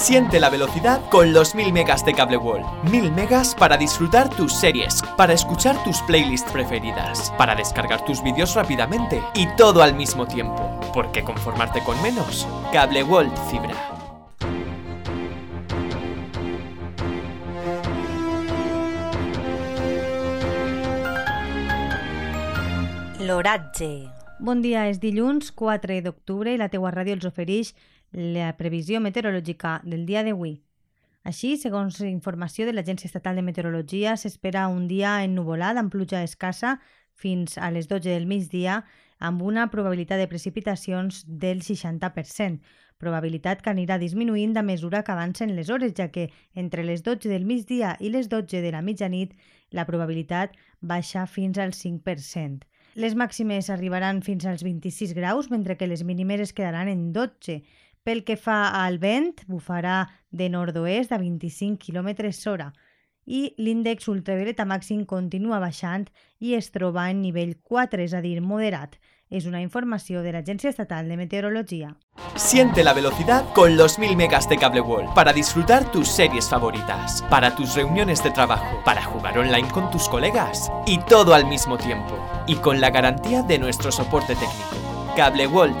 Siente la velocidad con los 1000 megas de Cable World. 1000 megas para disfrutar tus series, para escuchar tus playlists preferidas, para descargar tus vídeos rápidamente y todo al mismo tiempo. ¿Por qué conformarte con menos? Cable World Fibra. Bon dia, és dilluns 4 d'octubre i la teua ràdio els ofereix la previsió meteorològica del dia d'avui. Així, segons informació de l'Agència Estatal de Meteorologia, s'espera un dia ennuvolat amb pluja escassa fins a les 12 del migdia amb una probabilitat de precipitacions del 60%, probabilitat que anirà disminuint a mesura que avancen les hores, ja que entre les 12 del migdia i les 12 de la mitjanit la probabilitat baixa fins al 5%. Les màximes arribaran fins als 26 graus, mentre que les mínimes es quedaran en 12. Pel que fa al vent, bufarà de nord-oest a 25 km hora i l'índex ultravioleta màxim continua baixant i es troba en nivell 4, és a dir, moderat. Es una informació de l'Agència Estatal de Meteorologia. Siente la velocidad con los 1000 megas de Cable World para disfrutar tus series favoritas, para tus reuniones de trabajo, para jugar online con tus colegas y todo al mismo tiempo. Y con la garantía de nuestro soporte técnico. Cable World.